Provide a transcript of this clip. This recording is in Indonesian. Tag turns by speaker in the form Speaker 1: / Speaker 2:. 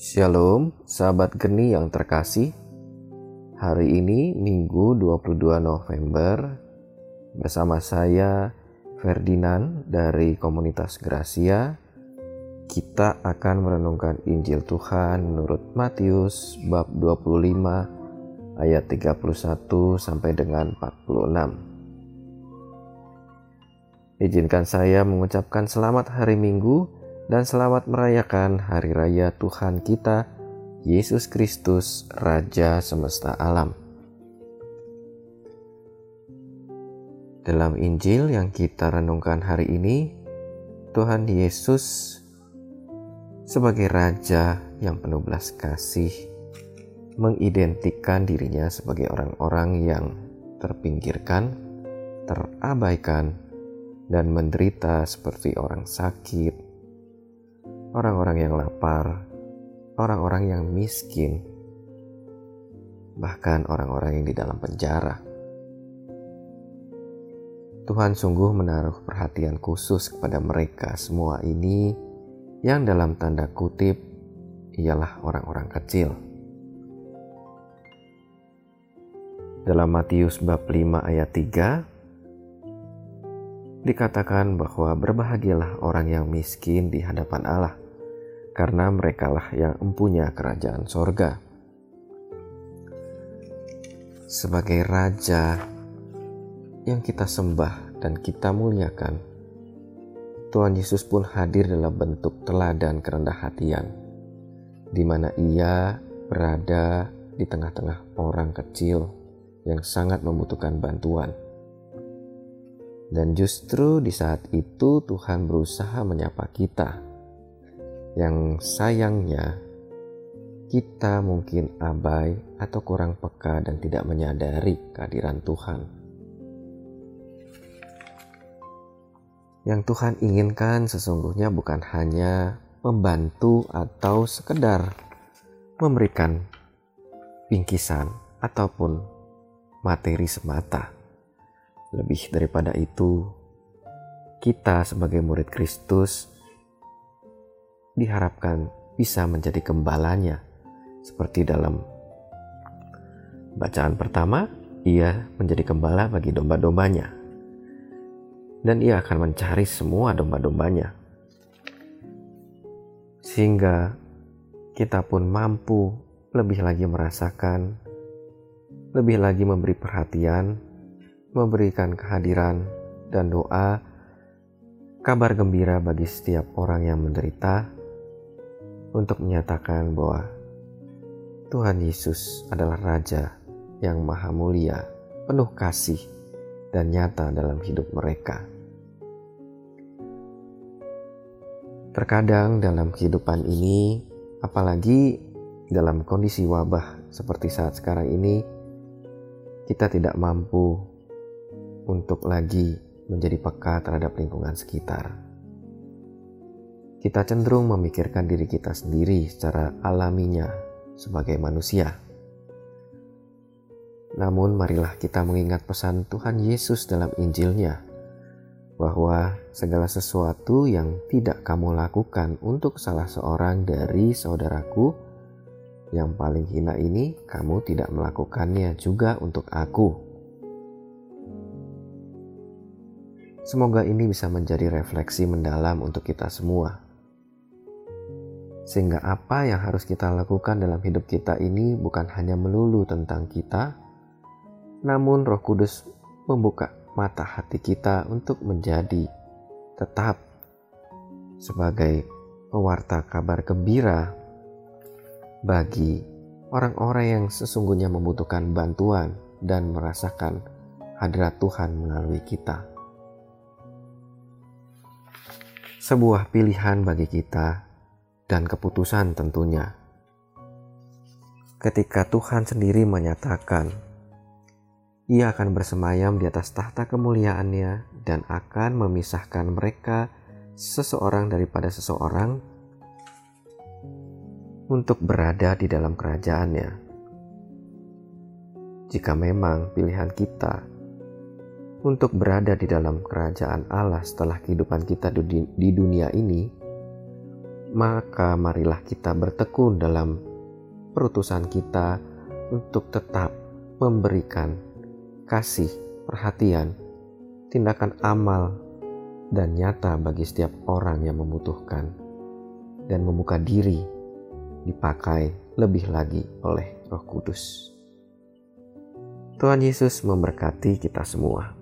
Speaker 1: Shalom, sahabat geni yang terkasih. Hari ini Minggu 22 November bersama saya Ferdinand dari komunitas Gracia. Kita akan merenungkan Injil Tuhan menurut Matius bab 25 ayat 31 sampai dengan 46. Izinkan saya mengucapkan selamat hari Minggu dan selamat merayakan Hari Raya Tuhan kita, Yesus Kristus, Raja semesta alam. Dalam Injil yang kita renungkan hari ini, Tuhan Yesus sebagai Raja yang penuh belas kasih mengidentikan dirinya sebagai orang-orang yang terpinggirkan, terabaikan, dan menderita seperti orang sakit, orang-orang yang lapar, orang-orang yang miskin, bahkan orang-orang yang di dalam penjara. Tuhan sungguh menaruh perhatian khusus kepada mereka semua ini yang dalam tanda kutip ialah orang-orang kecil. Dalam Matius bab 5 ayat 3 dikatakan bahwa berbahagialah orang yang miskin di hadapan Allah, karena merekalah yang empunya kerajaan sorga. Sebagai Raja yang kita sembah dan kita muliakan, Tuhan Yesus pun hadir dalam bentuk teladan kerendah hatian, di mana ia berada di tengah-tengah orang kecil yang sangat membutuhkan bantuan dan justru di saat itu Tuhan berusaha menyapa kita. Yang sayangnya kita mungkin abai atau kurang peka dan tidak menyadari kehadiran Tuhan. Yang Tuhan inginkan sesungguhnya bukan hanya membantu atau sekedar memberikan bingkisan ataupun materi semata lebih daripada itu, kita sebagai murid Kristus diharapkan bisa menjadi gembalanya. Seperti dalam bacaan pertama, ia menjadi gembala bagi domba-dombanya. Dan ia akan mencari semua domba-dombanya. Sehingga kita pun mampu lebih lagi merasakan, lebih lagi memberi perhatian memberikan kehadiran dan doa, kabar gembira bagi setiap orang yang menderita, untuk menyatakan bahwa Tuhan Yesus adalah Raja yang Maha Mulia, penuh kasih, dan nyata dalam hidup mereka. Terkadang dalam kehidupan ini, apalagi dalam kondisi wabah seperti saat sekarang ini, kita tidak mampu untuk lagi menjadi peka terhadap lingkungan sekitar. Kita cenderung memikirkan diri kita sendiri secara alaminya sebagai manusia. Namun marilah kita mengingat pesan Tuhan Yesus dalam Injilnya bahwa segala sesuatu yang tidak kamu lakukan untuk salah seorang dari saudaraku yang paling hina ini, kamu tidak melakukannya juga untuk aku. Semoga ini bisa menjadi refleksi mendalam untuk kita semua. Sehingga apa yang harus kita lakukan dalam hidup kita ini bukan hanya melulu tentang kita, namun Roh Kudus membuka mata hati kita untuk menjadi tetap sebagai pewarta kabar gembira bagi orang-orang yang sesungguhnya membutuhkan bantuan dan merasakan hadirat Tuhan melalui kita. sebuah pilihan bagi kita dan keputusan tentunya. Ketika Tuhan sendiri menyatakan, Ia akan bersemayam di atas tahta kemuliaannya dan akan memisahkan mereka seseorang daripada seseorang untuk berada di dalam kerajaannya. Jika memang pilihan kita untuk berada di dalam kerajaan Allah setelah kehidupan kita di dunia ini, maka marilah kita bertekun dalam perutusan kita untuk tetap memberikan kasih, perhatian, tindakan amal, dan nyata bagi setiap orang yang membutuhkan, dan membuka diri dipakai lebih lagi oleh Roh Kudus. Tuhan Yesus memberkati kita semua.